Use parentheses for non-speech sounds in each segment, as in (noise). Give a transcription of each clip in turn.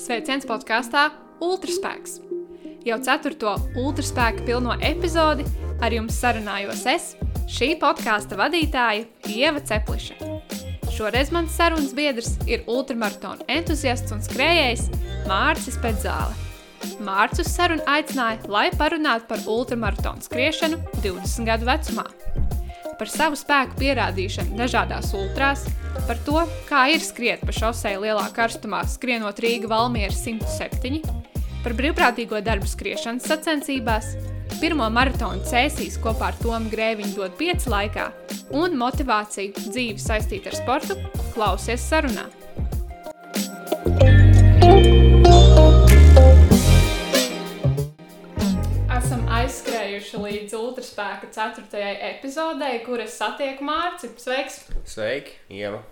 Sveiciens podkāstā Ultraspēks! Jau ceturto ultraspēka pilno epizodi ar jums sarunājos es, šī podkāsta vadītāja Ieva Cepliša. Šoreiz mans sarunas biedrs ir ultramaratona entuziasts un skrejējs Mārcis Pēdzāle. Mārcis uz sarunu aicināja, lai parunātu par ultramaratona skriešanu 20 gadu vecumā. Par savu spēku pierādīšanu dažādās ultrās, par to, kā ir skriet pa šosei lielā karstumā, skrienot Rīga Valmiera 107, par brīvprātīgo darbu skriešanas sacensībās, pirmo maratonu cēsīs kopā ar Tomu Grēviņu dod 5 laikā un motivāciju dzīvi saistīt ar sportu, klausies sarunā. Esam aizskrējuši līdz ultraspēka 4. epizodei, kur es satieku Mārci. Sveiks! Sveiki, Ieva!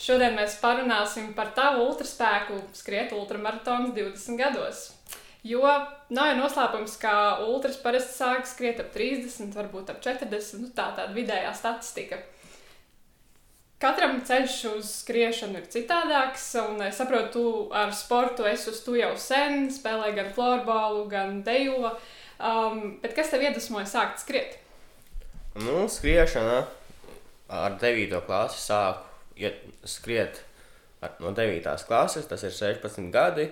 Šodien mēs parunāsim par tavu ultraspēku, skriet ultramaratons 20 gados. Jo nav jau noslēpums, ka ultras parasti sāk skriet ap 30, varbūt ap 40, nu tā tāda vidējā statistika. Katram ceļš uz skriešanu ir citādāks, un es saprotu, tu ar sportu esi uz to jau sen, spēlē gan floorbola, gan dejo. Um, bet kas tev iedvesmoja sākt skriet? Nu, skriešana ar 9. klasi sāku iet, skriet ar, no 9. klases, tas ir 16 gadi,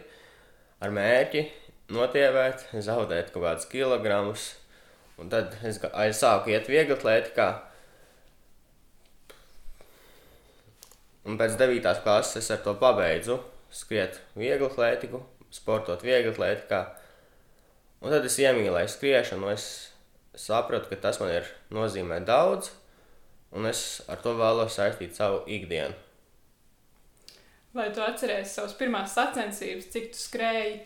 ar mērķi notievēt, zaudēt kaut kādus kilogramus. Un tad es, ga- es sāku iet viegli atlētikā. Un pēc 9. klases es ar to pabeidzu. Skriet viegli atlētiku, sportot viegli atlētikā. Un tad es iemīlēju skriešanu. Es sapratu, ka tas man ir nozīmē daudz. Un es ar to vēlos saistīt savu ikdienu. Vai tu atceries savas pirmās sacensības, cik tu skrēji?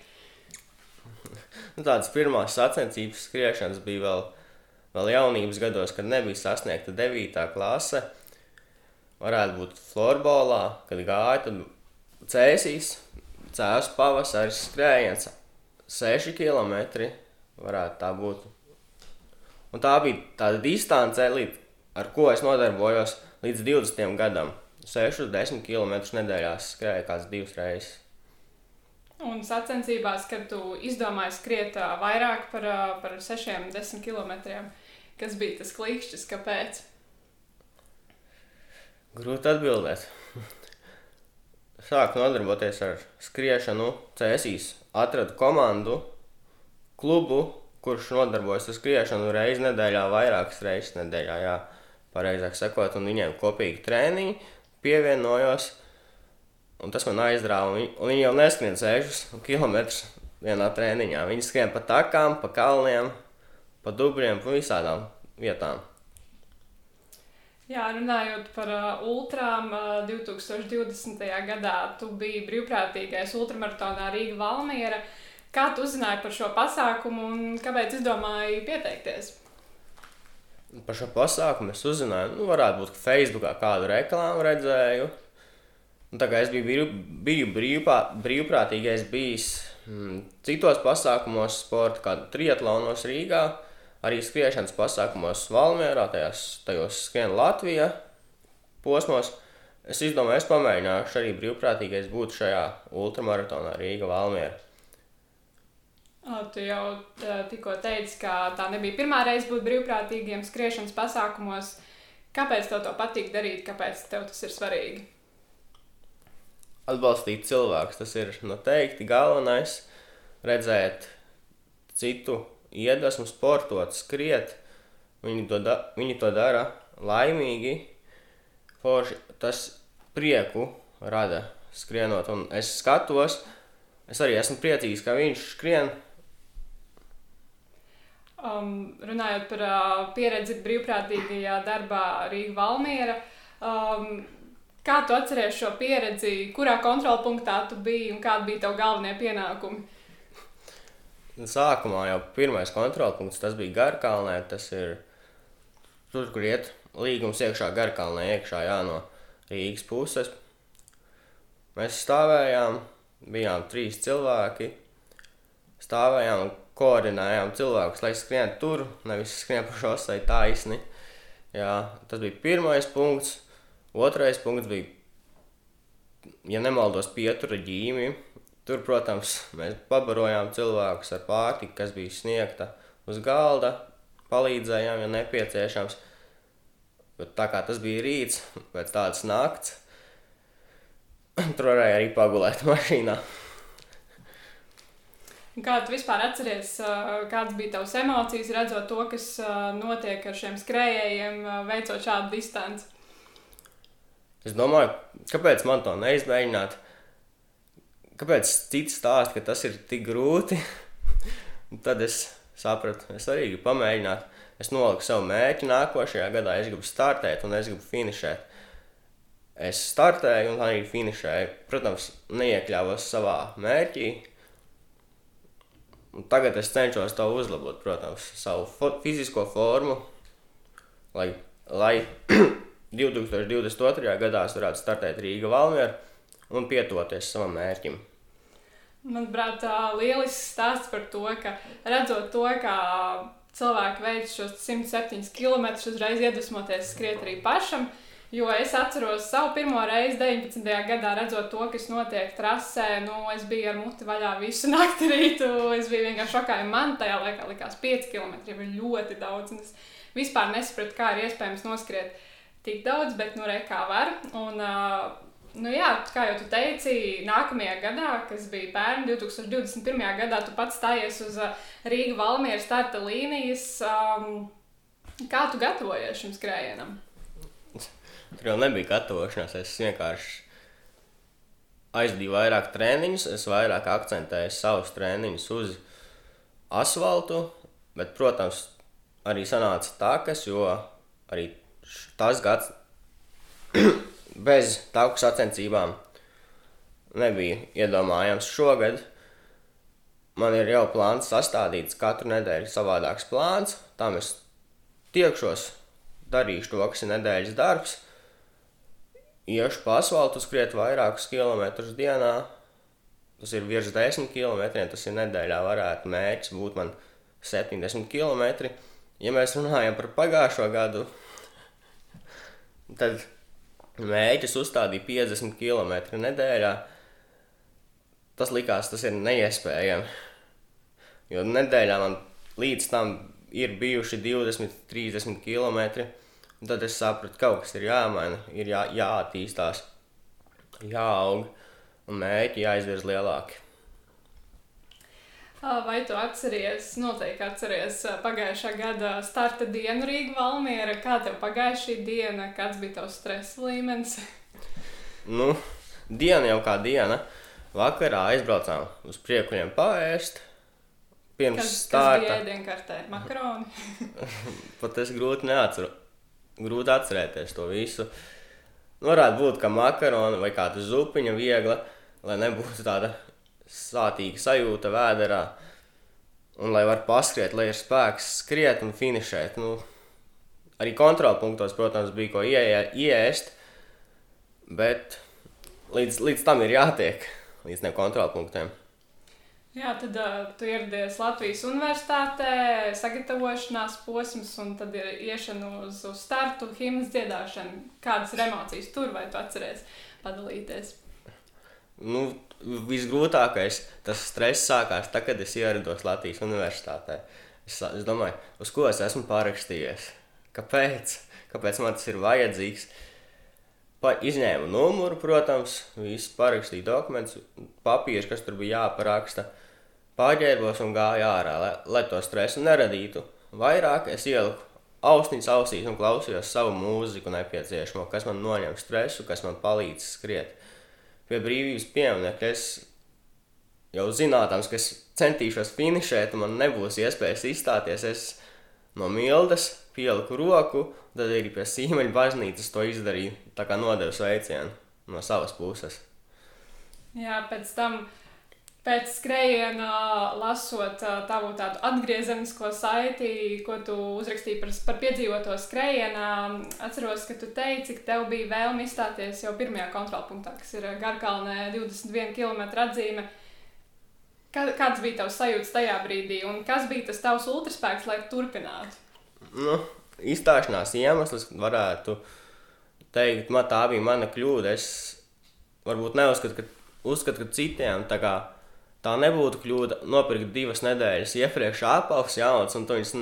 Nu, tādas pirmās sacensības skriešanas bija vēl, vēl jaunības gados, kad nebija sasniegta 9. klase. Varētu būt florbolā, kad gāja, tad cēsīs, cēlus pavasaris skrējiens 6 km. Varētu tā būt. Un tā bija tāda distance, līdz, ar ko es nodarbojos līdz 20 gadam. 6-10 km nedēļā skrēju kāds divas reizes. Un sacensībās, kad tu izdomāji skriet vairāk par, par 6-10 km, kas bija tas klikšķis, kāpēc? Grūti atbildēt. (laughs) Sāku nodarboties ar skriešanu, cēsīs, atradu komandu, klubu, kurš nodarbojas ar skriešanu reizi nedēļā, vairākas reizes nedēļā, jā, pareizāk sakot, un viņiem kopīgi treniņi pievienojos, un tas man aizrāva, un viņi, viņi jau neskrien 6 km vienā treniņā. Viņi skrien pa takām, pa kalniem, pa dubļiem, pa visādām vietām. Jā, runājot par uh, ultrām, uh, 2020. gadā tu biji brīvprātīgais ultramaratonā Rīga Valmiera. Kā tu uzzināji par šo pasākumu un kāpēc izdomāji pieteikties? Par šo pasākumu es uzzināju, nu, varētu būt, ka Facebookā kādu reklāmu redzēju. Un tā kā es biju, brīv, biju brīvpā, brīvprātīgais bijis mm, citos pasākumos, sporta, kā triatlonos Rīgā, arī skriešanas pasākumos Valmierā, tajās, tajos skrien Latvijā posmos. Es izdomāju, es pamēģināšu arī brīvprātīgais būt šajā ultramaratonā Rīga Valmiera. O, Tu jau tikko teici, ka tā nebija pirmā reize būt brīvprātīgiem skriešanas pasākumos. Kāpēc tev to patīk darīt? Kāpēc tev tas ir svarīgi? atbalstīt cilvēkus. Tas ir noteikti galvenais. Redzēt citu iedvesmu, sportot, skriet. Viņi to, da viņi to dara laimīgi. Forši tas prieku rada skrienot. Un es skatos, es arī esmu priecīgs, ka viņš skrien. Um, runājot par uh, pieredzi brīvprātīgajā darbā Rīga Valmiera, um, kā tu atceries šo pieredzi, kurā kontrola punktā tu biji un kādi bija tavi galvenie pienākumi? Sākumā jau pirmais kontrolpunkts tas bija Garkalnē. Tas ir tur, kur iet līgums iekšā Garkalnē, iekšā jā, no Rīgas puses. Mēs stāvējām, bijām trīs cilvēki. Stāvējām un koordinējām cilvēkus, lai skrien tur, nevis skrien pa šosei taisni. Jā, tas bija pirmais punkts. Otrais punkts bija, ja nemaldos, pietura ģīmi. tur, protams, mēs pabarojām cilvēkus ar pārtiku, kas bija sniegta uz galda, palīdzējām, ja nepieciešams. Bet tā kā tas bija rīts, pēc tādas nakts, (clears throat) tur varēja arī pagulēt (laughs) mašīnā. Kā tu vispār atceries, kādas bija tavas emocijas, redzot to, kas notiek ar šiem skrejējiem, veicot šādu distanci? Es domāju, kāpēc man to neizmēģināt? Kāpēc cits stāsta, ka tas ir tik grūti? (laughs) tad es sapratu, es arī gribu pamēģināt. Es noliku savu mērķi nākošajā gadā, es gribu startēt un es gribu finišēt. Es startēju un arī finišēju. Protams, neiekļāvos savā mērķī. Un tagad es cenšos to uzlabot, protams, savu fo fizisko formu, lai, lai (clears throat) 2022. gadā es varētu startēt Rīga Valmiera un pietoties savam mērķim. Manuprāt, lielisks stāsts par to, ka redzot to, kā cilvēki veic šos 107 km, uzreiz iedvesmoties skriet arī pašam. Jo es atceros savu pirmo reizi 19. gadā, redzot to, kas notiek trasē. Nu, es biju ar muti vaļā visu (laughs) nakti rītu. Es biju vienkārši šokā, man tajā laikā likās 5 km ir ļoti daudz. Es vispār nesapratu, kā ir iespējams noskriet tik daudz, bet nu re kā var. Un, uh, Nu jā, kā jau teici, nākamajā gadā, kas bija pērn, 2021. gadā, tu pats stājies uz Rīgas Valmieras starta līnijas. Um, kā tu gatavojies šim skrējienam? Tur jau nebija gatavošanās. Es vienkārši aizdīju vairāk treniņus, es vairāk akcentēju savus treniņus uz asfaltu. Bet, protams, arī sanāca takas, jo arī tas gads (clears throat) bez tauku sacensībām nebija iedomājams šogad. Man ir jau plāns sastādīts katru nedēļu savādāks plāns. Tam es tiekšos, darīšu to, kas ir nedēļas darbs. Iešu pa asfaltu, skriet vairākus kilometrus dienā. Tas ir virs 10 km. Tas ir nedēļā, varētu mērķis būt man 70 km. Ja mēs runājam par pagājušo gadu, tad Mēģis uzstādīja 50 km nedēļā. Tas likās, tas ir neiespējami. Jo nedēļā man līdz tam ir bijuši 20, 30 km. Tad es sapratu, ka kaut kas ir jāmaina, ir jā, jāattīstās, jāaug un mērķi jāizvirz lielāki. Vai tu atceries, noteikti atceries pagājušā gada starta dienu Rīgā Valmiera? Kā tev pagāja šī diena, kāds bija tavs stresa līmenis? (laughs) nu, diena jau kā diena. Vakarā aizbraucām uz priekuļiem paēst. Pirms. Kas bija ēdienkartē? Makaroni? (laughs) Pat es grūti neatceru. Grūti atcerēties to visu. Varētu būt, ka makaroni vai kāda zupiņa viegla, lai nebūtu tāda sātīga sajūta vēderā. Un lai var paskriet, lai ir spēks skriet un finišēt. Nu, arī kontrolpunktos, protams, bija ko ie, iest, bet līdz, līdz tam ir jātiek, līdz ne kontrolpunktiem. Jā, tad uh, tu ieradies Latvijas universitātē, sagatavošanās posms, un tad ir iešana uz, uz startu, himnas dziedāšana. Kādas ir emocijas tur, vai tu atceries padalīties? Nu, visgrūtākais tas stress sākās tad, kad es ierados Latvijas universitātē. Es, es domāju, uz ko es esmu parakstījies? Kāpēc? Kāpēc man tas ir vajadzīgs? Pa, izņēmu numuru, protams, visu parakstīju dokumentus, papīrus, kas tur bija jāparaksta. Pārģērbos un gāju ārā, lai, lai to stresu neradītu. Vairāk es ieliku austiņas ausīs un klausījos savu mūziku nepieciešamo, kas man noņem stresu, kas man palīdz skriet pie brīvības pieminiekta. Es jau zinādams, ka es centīšos finišēt, un man nebūs iespējas izstāties. Es no mildas pieliku roku, tad arī pie sīmeļa baznīcas to izdarīju. Tā kā nodevu sveicienu no savas puses. Jā, pēc tam pēc skrējiena, lasot tavu tādu atgriezenisko saiti, ko tu uzrakstīji par, par piedzīvoto skrējienā, atceros, ka tu teici, ka tev bija vēlme izstāties jau pirmajā kontrolpunktā, kas ir Garkalnē 21 km atzīme. Kāds bija tavs sajūta tajā brīdī, un kas bija tas tavs ultraspēks, lai turpinātu? Nu, izstāšanās iemesls varētu teikt, man tā bija mana kļūda. Es varbūt neuzskatu, ka uzskatu, ka citiem tā, kā, tā nebūtu kļūda nopirkt divas nedēļas iepriekš apaugs jauns, un tu viņus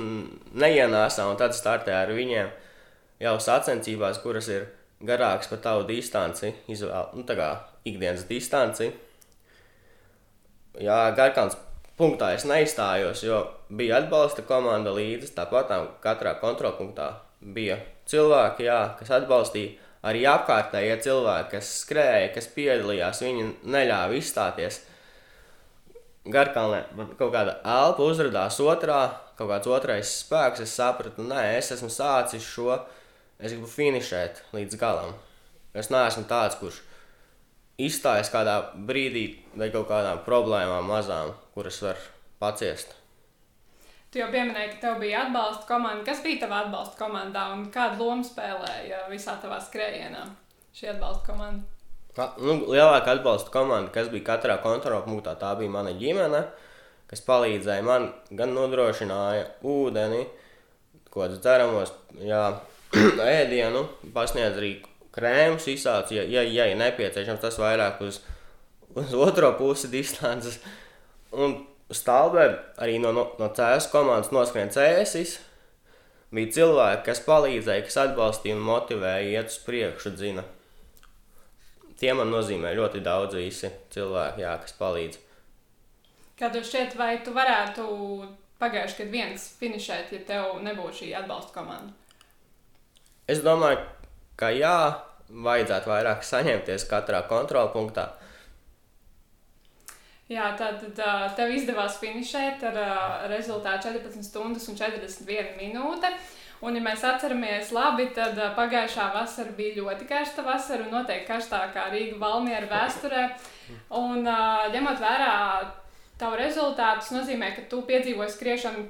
neienāsā, un tad startē ar viņiem jau sacensībās, kuras ir garākas par tavu distanci, izvēl, nu, tā kā ikdienas distanci. Jā, Garkāns punktā es neizstājos, jo bija atbalsta komanda līdzi, tāpat katrā kontrolpunktā bija cilvēki, jā, kas atbalstīja. Arī apkārtējie cilvēki, kas skrēja, kas piedalījās, viņi neļāva izstāties. Garkalnē man kaut kāda elpa uzrādījās otrā, kaut kāds otrais spēks. Es sapratu, nē, es esmu sācis šo, es gribu finišēt līdz galam. Es neesmu tāds, kurš izstājas kādā brīdī vai kaut kādām problēmām mazām, kuras var paciest. Tu jau pieminēji, ka tev bija atbalsta komanda. Kas bija tavā atbalsta komandā un kādu lomu spēlēja visā tavā skrējienā šī atbalsta komanda? Tā, nu, lielākā atbalsta komanda, kas bija katrā kontrolpunktā, tā bija mana ģimene, kas palīdzēja man gan nodrošināja ūdeni, ko dzeramos, jā, (clears throat) ēdienu, pasniedz arī krēmus, izsācis, ja, ja, ja ir nepieciešams, tas vairāk uz, uz otro pusi distances. Un Stāvē arī no, no, no CS komandas noskrien cēsis. Bija cilvēki, kas palīdzēja, kas atbalstīja un motivēja iet uz priekšu, zina. Tie man nozīmē ļoti daudz visi cilvēki, jā, kas palīdz. Kā tev šķiet, vai tu varētu pagājuši, kad viens finišēt, ja tev nebūtu šī atbalsta komanda? Es domāju, ka jā, vajadzētu vairāk saņemties katrā kontrolpunktā. Jā, tad tev izdevās finišēt ar rezultātu 14 stundas un 41 minūte. Un, ja mēs atceramies labi, tad pagājušā vasara bija ļoti karsta vasara un noteikti karstākā Rīga Valmiera vēsturē. Un, ņemot vērā tavu rezultātu, tas nozīmē, ka tu piedzīvoji skriešanu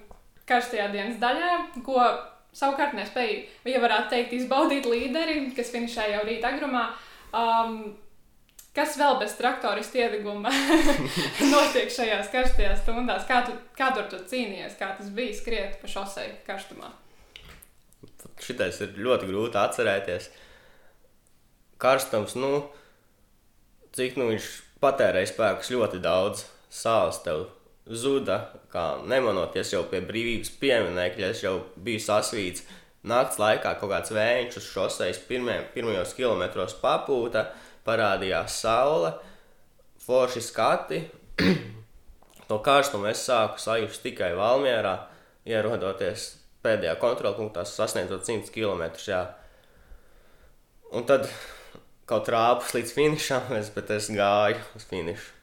karstajā dienas daļā, ko savukārt nespēja, ja varētu teikt, izbaudīt līderi, kas finišēja jau rīta agrumā. Um, Kas vēl bez traktorista iedeguma (laughs) notiek šajās karstajās stundās? Kā tu, kā tu cīnījies, kā tas bija skriet pa šosei karstumā? Šitais ir ļoti grūti atcerēties. Karstums, nu, cik nu viņš patērēja spēkus ļoti daudz. Sāls tev zuda, kā nemanoties jau pie brīvības pieminekļa, es jau biju sasvīts. Nakts laikā kaut kāds vējš uz šoseis pirmajos kilometros papūta parādījās saule, forši skati. (clears throat) no karstuma es sāku sajust tikai Valmjerā, ierodoties pēdējā kontrolpunktā, sasniedzot 100 km. Jā. Un tad kaut rāpus līdz finišam, bet es gāju uz finišu.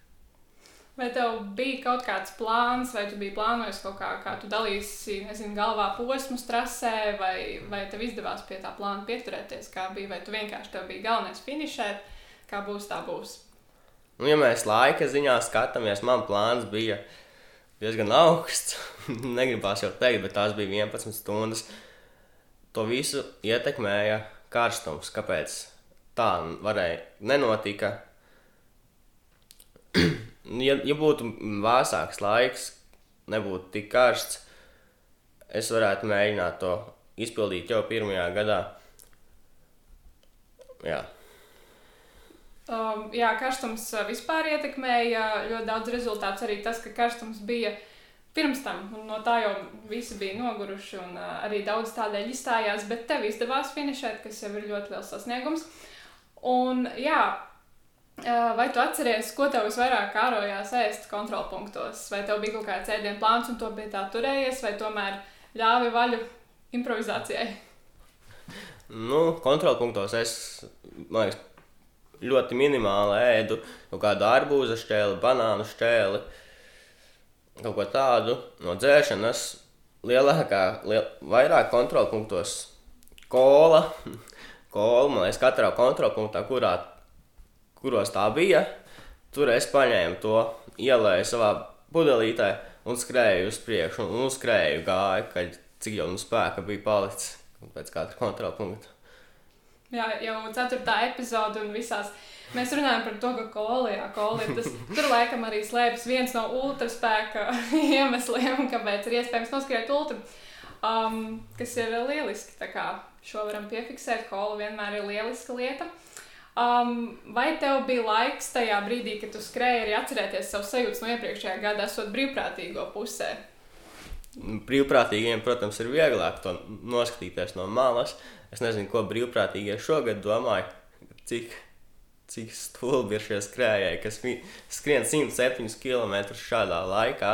Vai tev bija kaut kāds plāns, vai tu biji plānojis kaut kā, kā tu dalīsi, nezinu, galvā posmus trasē, vai, vai tev izdevās pie tā plāna pieturēties, kā bija, vai tu vienkārši tev bija galvenais finišēt, kā būs, tā būs. Nu, ja mēs laika ziņā skatāmies, man plāns bija diezgan augsts. (laughs) Negribās jau teikt, bet tās bija 11 stundas. To visu ietekmēja karstums. Kāpēc tā varēja nenotika? (clears throat) ja, ja būtu vēsāks laiks, nebūtu tik karsts, es varētu mēģināt to izpildīt jau pirmajā gadā. Jā. Um, jā, karstums uh, vispār ietekmēja ļoti daudz rezultātus. Arī tas, ka karstums bija pirms tam, un no tā jau visi bija noguruši, un uh, arī daudz tādēļ izstājās, bet tev izdevās finišēt, kas jau ir ļoti liels sasniegums. Un, jā, uh, vai tu atceries, ko tev visvairāk kārojās ēst kontrolpunktos? Vai tev bija kaut kāds ēdienu plāns un to pie tā turējies, vai tomēr ļāvi vaļu improvizācijai? Nu, kontrolpunktos es, man liekas, ļoti minimāli ēdu kaut kādu arbūza šķēli, banānu šķēli, kaut ko tādu no dzēšanas. Lielākā, liel, vairāk kontrolpunktos kola, (laughs) kola, man liekas, katrā kontrolpunktā, kurā, kuros tā bija, tur es paņēmu to, ielēju savā pudelītē un skrēju uz priekšu, un, un skrēju gāju, kad cik jau nu spēka bija palicis pēc katra kontrolpunkta. Jā, jau ceturtā epizode un visās. Mēs runājam par to, ka kolijā kola ir tas. (laughs) Tur laikam arī slēpjas viens no ultraspēka (laughs) iemesliem, kāpēc ir iespējams noskriet ultra. Um, kas ir lieliski. Šo varam piefiksēt, kola vienmēr ir lieliska lieta. Um, vai tev bija laiks tajā brīdī, kad tu skrēji, arī atcerēties savu sajūtu no iepriekšējā gada, esot brīvprātīgo pusē? Brīvprātīgiem, protams, ir vieglāk to noskatīties no malas. Es nezinu, ko brīvprātīgie šogad domāja, cik, cik stulbi ir šie skrējēji, kas skrien 107 km šādā laikā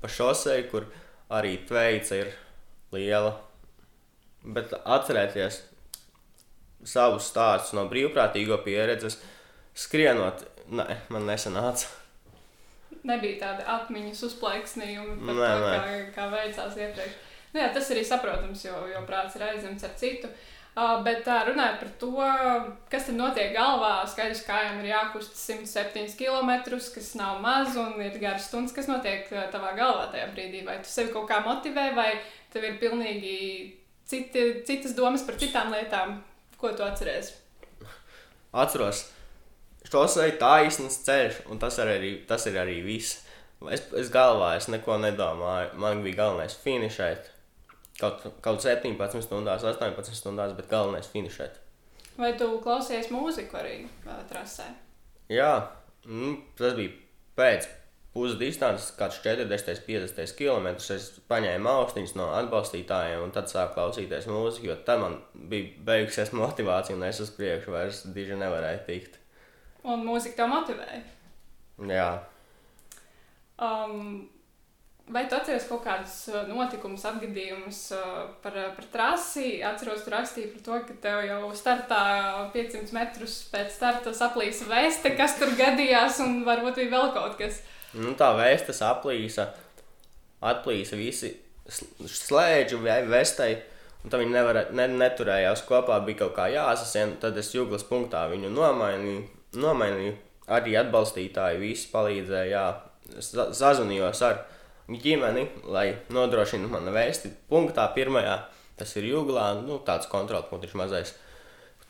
pa šosei, kur arī tveica ir liela. Bet atcerēties, savus stāstus no brīvprātīgo pieredzes, skrienot, nē, man nesanāca. Nebija tāda atmiņas uzplaiksnījuma nē, kā, kā veicās iepriekš. Nu, jā, tas arī saprotams, jo, jo prāts ir aizņemts ar citu. Uh, bet uh, runājot par to, kas tam notiek galvā, skaidrs, ka kājām ir jākustas 107 km, kas nav maz un ir garas stundas. Kas notiek uh, tavā galvā tajā brīdī? Vai tu sevi kaut kā motivē, vai tev ir pilnīgi citi, citas domas par citām lietām, Ko tu atceries? Atceros, šos ir taisnīgs ceļš, un tas, arī, tas ir arī viss. Es, es galvā es neko nedomāju. Man bija galvenais finišēt. Kaut, kaut 17 stundās, 18 stundās, bet galvenais finišēt. Vai tu klausies mūziku arī uh, trasē? Jā, mm, tas bija pēc pusdistances, kāds 40, 50 km. Es paņēmu austiņas no atbalstītājiem un tad sāku klausīties mūziku, jo tam man bija beigusies motivācija un es uz priekšu vairs diži nevarēju tikt. Un mūzika tev motivēja? Jā. Um, Vai tu atceries kaut kādus uh, notikumus, atgadījumus uh, par, uh, par trasi? Atceros, tu rakstīji par to, ka tev jau startā 500 metrus pēc starta saplīsa veste, kas tur gadījās, un varbūt bija vēl kaut kas. Nu, tā vēstas aplīsa, atplīsa visi slēdži vai vestai. Un tad viņi nevar, ne, neturējās kopā, bija kaut kā jāsasien. Tad es jūglas punktā viņu nomainīju. nomainīju. Arī atbalstītāji visi palīdzēja. Jā. Sazvanījos ar ģimeni, lai nodrošinātu manu vēsti. Punktā pirmajā tas ir jūglā, nu, tāds kontrolpunkts mazais.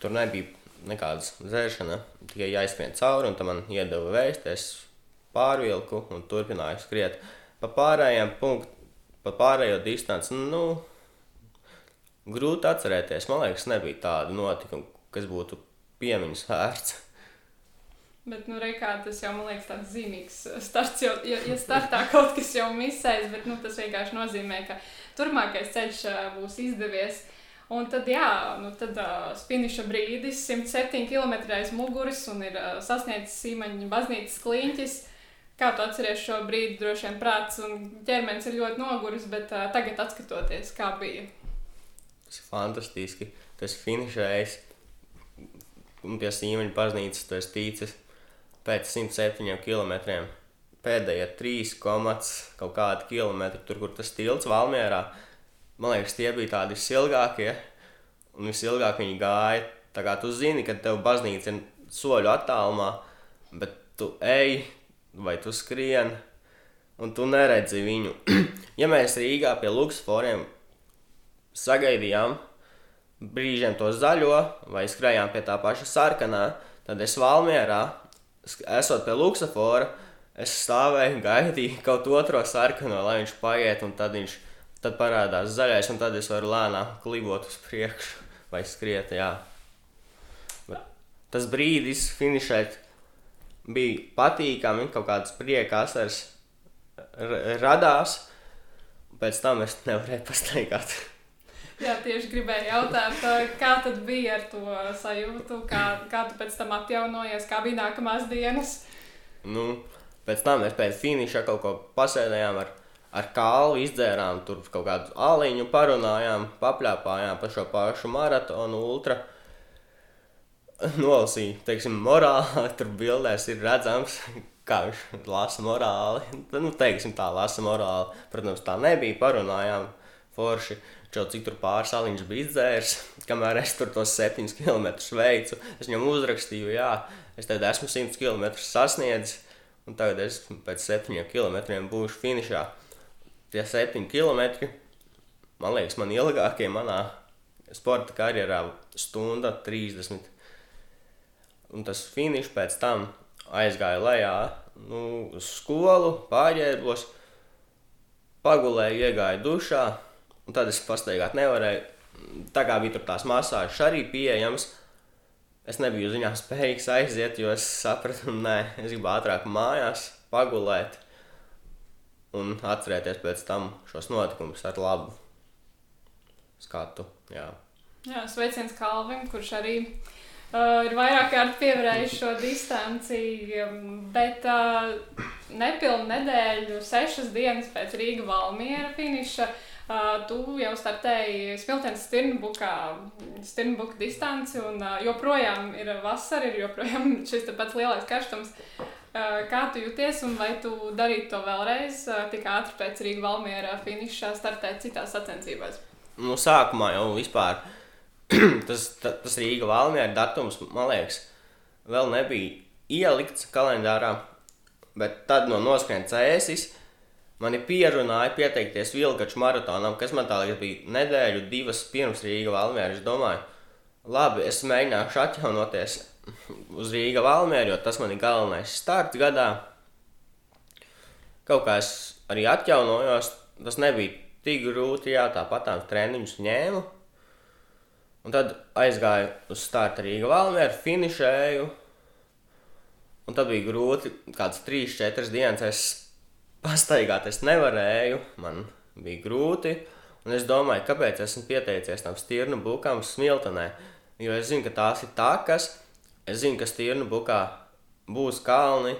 Tur nebija nekādas dzēršana, tikai jāizskrien cauri, un tam man iedeva vēsti. Es pārvilku un turpināju skriet. Pa pārējiem punktiem, pa pārējo distanci, nu, grūti atcerēties. Man liekas, nebija tāda notikuma, kas būtu piemiņas vērts. Bet, nu, reikā, tas jau, man liekas, tāds zīmīgs starts, jo, ja, ja startā (laughs) kaut kas jau misēs, bet, nu, tas vienkārši nozīmē, ka turpmākais ceļš uh, būs izdevies. Un tad, jā, nu, tad uh, finiša brīdis, 107 km aiz muguras un ir uh, sasniedzis Sīmaņa baznīcas kliņķis. Uh, Kā tu atceries šo brīdi, droši vien prāts un ķermenis ir ļoti noguris, bet uh, tagad skatoties, kā bija? Tas ir fantastiski. Tas finišējis pie Sīmeņa baznīcas, esi ticis pēc 107 km. Pēdējie 3, kaut kādi kilometri, tur, kur tas tilts Valmjerā, man liekas, tie bija tādi visilgākie. Un visilgāk viņi gāja. Tā kā tu zini, ka tev baznīca ir soļu attālumā, bet tu ej, vai tu skrien, un tu neredzi viņu. (clears throat) ja mēs Rīgā pie Luksforiem sagaidījām brīžiem to zaļo, vai skrējām pie tā paša sarkanā, tad es Valmjerā, esot pie Luksafora, es stāvēju, gaidīju kaut otro sarkano, lai viņš paiet, un tad viņš tad parādās zaļais, un tad es varu lēnām klibot uz priekšu vai skriet. Jā. Bet tas brīdis, finišēt bija patīkami, kaut kādas prieka asaras radās. Pēc tam es nevarēju (laughs) pastaigāt. Jā, tieši gribēju jautāt, kā tad bija ar to sajūtu, kā, kā tu pēc tam atjaunojies, kā bija nākamās dienas? Nu, pēc tam mēs pēc finiša kaut ko pasēdējām ar, ar kalnu, izdzērām tur kaut kādu aliņu, parunājām, papļāpājām par šo pašu maratonu, ultra nolasīju, teiksim, morāli, (laughs) tur bildēs ir redzams, kā viņš lasa morāli. Nu, teiksim, tā lasa morāli. Protams, tā nebija. Parunājām forši. Čo, cik tur pāris aliņš bija izdzērs, kamēr es tur tos 7 km veicu. Es viņam uzrakstīju, jā, es tad esmu 100 km sasniedzis, un tagad es pēc 7 km būšu finišā. Tie 7 km, man liekas, man ilgākie manā sporta karjerā stunda 30 Un tas finišs pēc tam aizgāja lejā nu, uz skolu, pārģērbos, pagulēju, iegāju dušā, un tad es pastaigāt nevarēju. Tā kā bija tur tās masāžas arī pieejamas, es nebiju uz viņām (laughs) spējīgs aiziet, jo es sapratu, nē, es gribu ātrāk mājās pagulēt un atcerēties pēc tam šos notikumus ar labu skatu. Jā, Jā sveiciens Kalvim, kurš arī uh, ir vairāk kārt pievērējis šo distanci, um, bet uh, nepilnu nedēļu, sešas dienas pēc Rīga Valmiera finiša. Uh, tu jau startēji Smiltenes Stirnbukā, Stirnbuka distanci, un uh, joprojām ir vasara, ir joprojām (laughs) šis pats lielais karstums. Uh, kā tu jūties, un vai tu darītu to vēlreiz, uh, tik ātri pēc Rīga Valmiera finiša startēt citās sacensībās? Nu, sākumā jau vispār (clears throat) tas, ta, tas Rīga Valmiera datums, man liekas, vēl nebija ielikts kalendārā, bet tad no noskrien cēsis, Mani pierunāja pieteikties Vilgaču maratonam, kas man tā liekas bija nedēļu, divas pirms Rīga Valmiera. Es domāju, labi, es mēģināšu atjaunoties uz Rīga Valmiera, jo tas man ir galvenais starts gadā. Kaut kā es arī atjaunojos, tas nebija tik grūti, jā, tāpat tās treniņus ņēmu. Un tad aizgāju uz starta Rīga Valmiera, finišēju. Un tad bija grūti, kādas 3-4 dienas es pastaigāt es nevarēju, man bija grūti. Un es domāju, kāpēc esmu pieteicies tam stirnu bukām smiltenē. Jo es zinu, ka tās ir takas, es zinu, ka stirnu bukā būs kalni,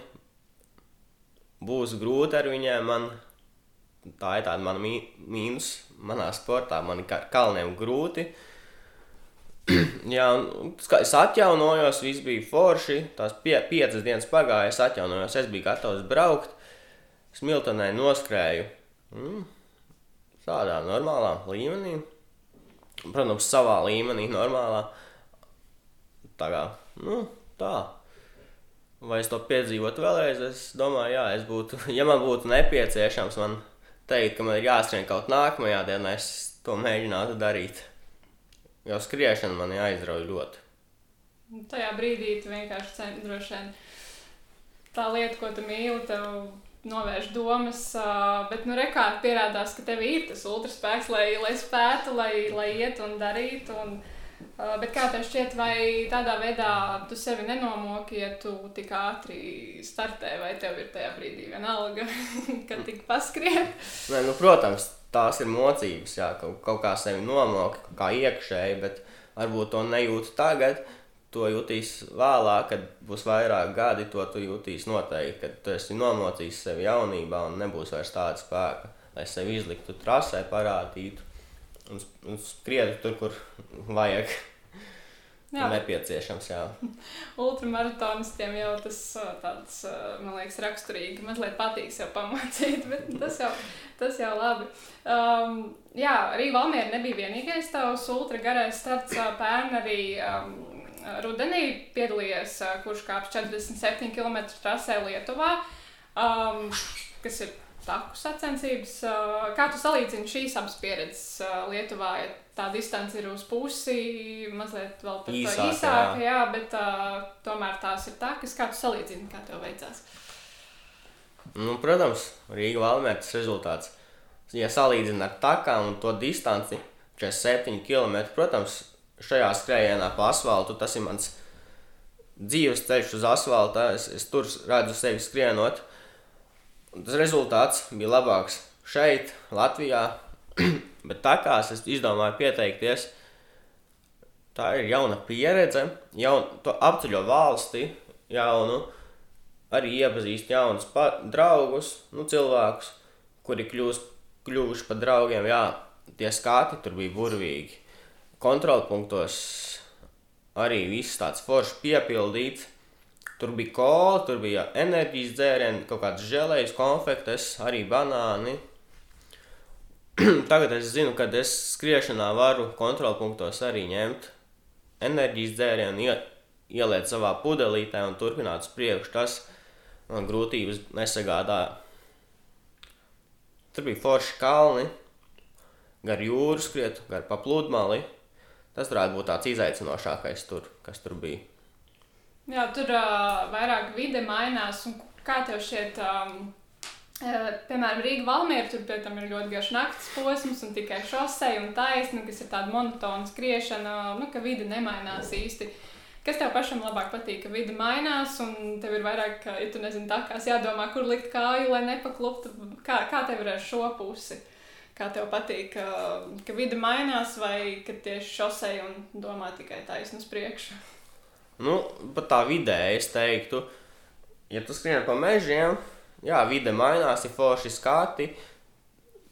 būs grūti ar viņiem. Man, tā ir tāda mana mī, mīnus manā sportā, man ir kalniem grūti. (clears throat) Jā, un es atjaunojos, viss bija forši. Tās pie, piecas dienas pagāja, es atjaunojos, es biju gatavs braukt smiltenē noskrēju mm, tādā normālā līmenī. Protams, savā līmenī, normālā. Tā kā, nu, tā. Vai es to piedzīvotu vēlreiz? Es domāju, jā, es būtu, (laughs) ja man būtu nepieciešams, man teikt, ka man ir jāskrien kaut nākamajā dienā, es to mēģinātu darīt. Jo skriešana man aizrauja ļoti. Tajā brīdī tu vienkārši centies droši vien tā lieta, ko tu mīli, tev novērš domas, bet, nu, rekā pierādās, ka tev ir tas ultraspēks, lai, lai spētu, lai, lai iet un darītu. Un, bet kā tev šķiet, vai tādā veidā tu sevi nenomoki, ja tu tik ātri startē, vai tev ir tajā brīdī vienalga, (laughs) kad tik paskrien? Nē, nu, protams, tās ir mocības, jā, kaut, kaut kā sevi nomoki, kā iekšēji, bet varbūt to nejūtu tagad to jutīs vēlāk, kad būs vairāk gadi, to tu jutīs noteikti, kad tu esi nomocījis sevi jaunībā un nebūs vairs tāda spēka, lai sevi izliktu trasē, parādītu un, un skrietu tur, kur vajag. Jā. Nepieciešams, jā. (laughs) Ultramaratonistiem jau tas tāds, man liekas, raksturīgi. Mazliet patīk sev pamācīt, (laughs) bet tas jau, tas jau labi. Um, jā, arī Valmiera nebija vienīgais tavs ultra garais starts. Pērn arī um, rudenī piedalījies, kurš kāps 47 km trasē Lietuvā, um, kas ir taku sacensības. Kā tu salīdzini šīs abas pieredzes Lietuvā? Ja tā distance ir uz pusi, mazliet vēl tā Īsāk, īsāka, jā. jā, bet uh, tomēr tās ir takas. Kā tu salīdzini, kā tev veicās? Nu, protams, Rīga Valmērtas rezultāts. Ja salīdzina ar takām un to distanci, 47 km, protams, šajā skrējienā pa asfaltu. Tas ir mans dzīves ceļš uz asfalta. Es, es tur redzu sevi skrienot. Un tas rezultāts bija labāks šeit, Latvijā. (clears throat) Bet tā kā es izdomāju pieteikties, tā ir jauna pieredze, jaun, apceļo valsti, jaunu, arī iepazīst jaunus draugus, nu, cilvēkus, kuri kļūst, kļuvuši par draugiem. Jā, tie skati tur bija burvīgi kontrolpunktos arī viss tāds foršs piepildīts. Tur bija kola, tur bija enerģijas dzērieni, kaut kādas žēlējas, konfektes, arī banāni. (clears throat) Tagad es zinu, ka es skriešanā varu kontrolpunktos arī ņemt enerģijas dzērienu, ie, ieliet savā pudelītē un turpināt uz priekšu. Tas man grūtības nesagādāja. Tur bija forši kalni, gar jūru skriet, gar paplūdmali. Tas varētu būt tāds izaicinošākais, tur, kas tur bija. Jā, tur uh, vairāk vide mainās. Kā tev šķiet, um, uh, piemēram, Rīga Valmiera, tur pie tam ir ļoti garš naktas posms un tikai šosei un taisni, kas ir tāda monotona skriešana, nu, ka vide nemainās īsti. Kas tev pašam labāk patīk, ka vide mainās, un tev ir vairāk, ja tu nezini, tā kā jādomā, kur likt kāju, lai nepakluptu? Kā, kā tev ir ar šo pusi? Kā tev patīk, ka, ka vide mainās, vai ka tieši šosei un domā tikai taisnu uz priekšu? Nu, pat tā vidē es teiktu, ja tu skrien pa mežiem, jā, vide mainās, ir forši skati,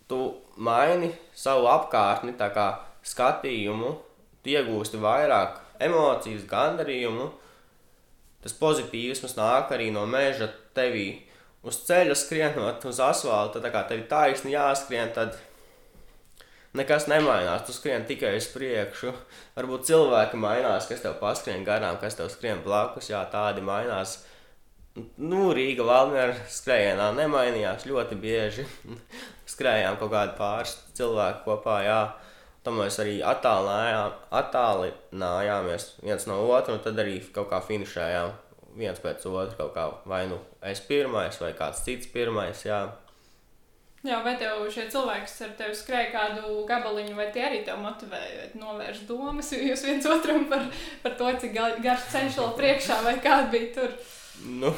tu maini savu apkārtni, tā kā skatījumu, tu iegūsti vairāk emocijas, gandarījumu. Tas pozitīvs nāk arī no meža tevī. Uz ceļa skrienot uz asfalta, tā kā tev ir taisni jāskrien, tad nekas nemainās. Tu skrien tikai uz priekšu. Varbūt cilvēki mainās, kas tev paskrien garām, kas tev skrien blakus. Jā, tādi mainās. Nu, Rīga Valmiera skrējienā nemainījās ļoti bieži. (laughs) Skrējām kaut kādi pāris cilvēki kopā, jā. Tam mēs arī attālinājāmies viens no otra, un tad arī kaut kā finišējām viens pēc otra. Kā vai nu es pirmais, vai kāds cits pirmais. Jā. Jā, vai tev šie cilvēki, kas ar tevi skrēja kādu gabaliņu, vai tie arī tev motivēja, novērst domas (laughs) jūs viens otram par, par to, cik garš ceļš vēl priekšā, vai kāda bija tur? Nu,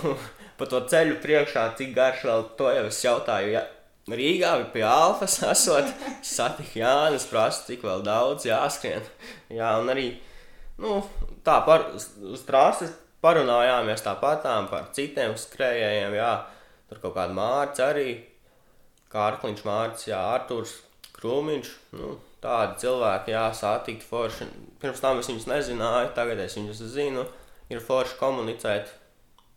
par to ceļu priekšā, cik garš vēl to jau es jautāju. Ja Rīgā pie Alfas (laughs) esot, satiku Jānis, prasa, cik vēl daudz jāskrien. Jā, un arī nu, tā par, uz trases parunājāmies tāpatām par citiem skrējējiem, jā, tur kaut kāda mārca arī Kārkliņš, Mārcis, Jā, Artūrs, Krūmiņš. Nu, tādi cilvēki, jā, satikt forši. Pirms tam es viņus nezināju, tagad es viņus zinu. Ir forši komunicēt.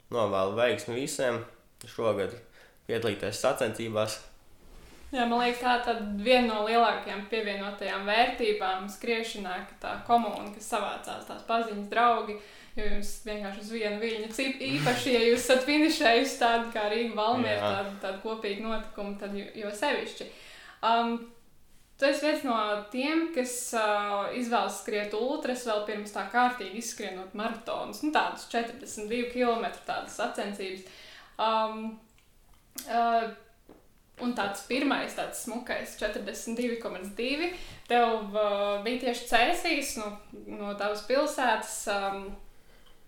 Novēlu veiksmi visiem šogad piedalīties sacensībās. Jā, man liekas, tā ir viena no lielākajām pievienotajām vērtībām skriešanā, ka tā komuna, kas savācās, tās paziņas, draugi, jo jums vienkārši uz vienu viļņu. Īpaši, ja jūs esat finišējusi tādu kā Rīga Valmiera, tādu, tādu kopīgu notikumu, tad jo sevišķi. Um, Tu esi viens no tiem, kas uh, izvēlas skriet ultras vēl pirms tā kārtīgi izskrienot maratonus, nu, tādus 42 km tādas sacensības. Um, uh, Un tāds pirmais, tāds smukais, 42,2. Tev uh, bija tieši cēsīs no, no tavas pilsētas. Um,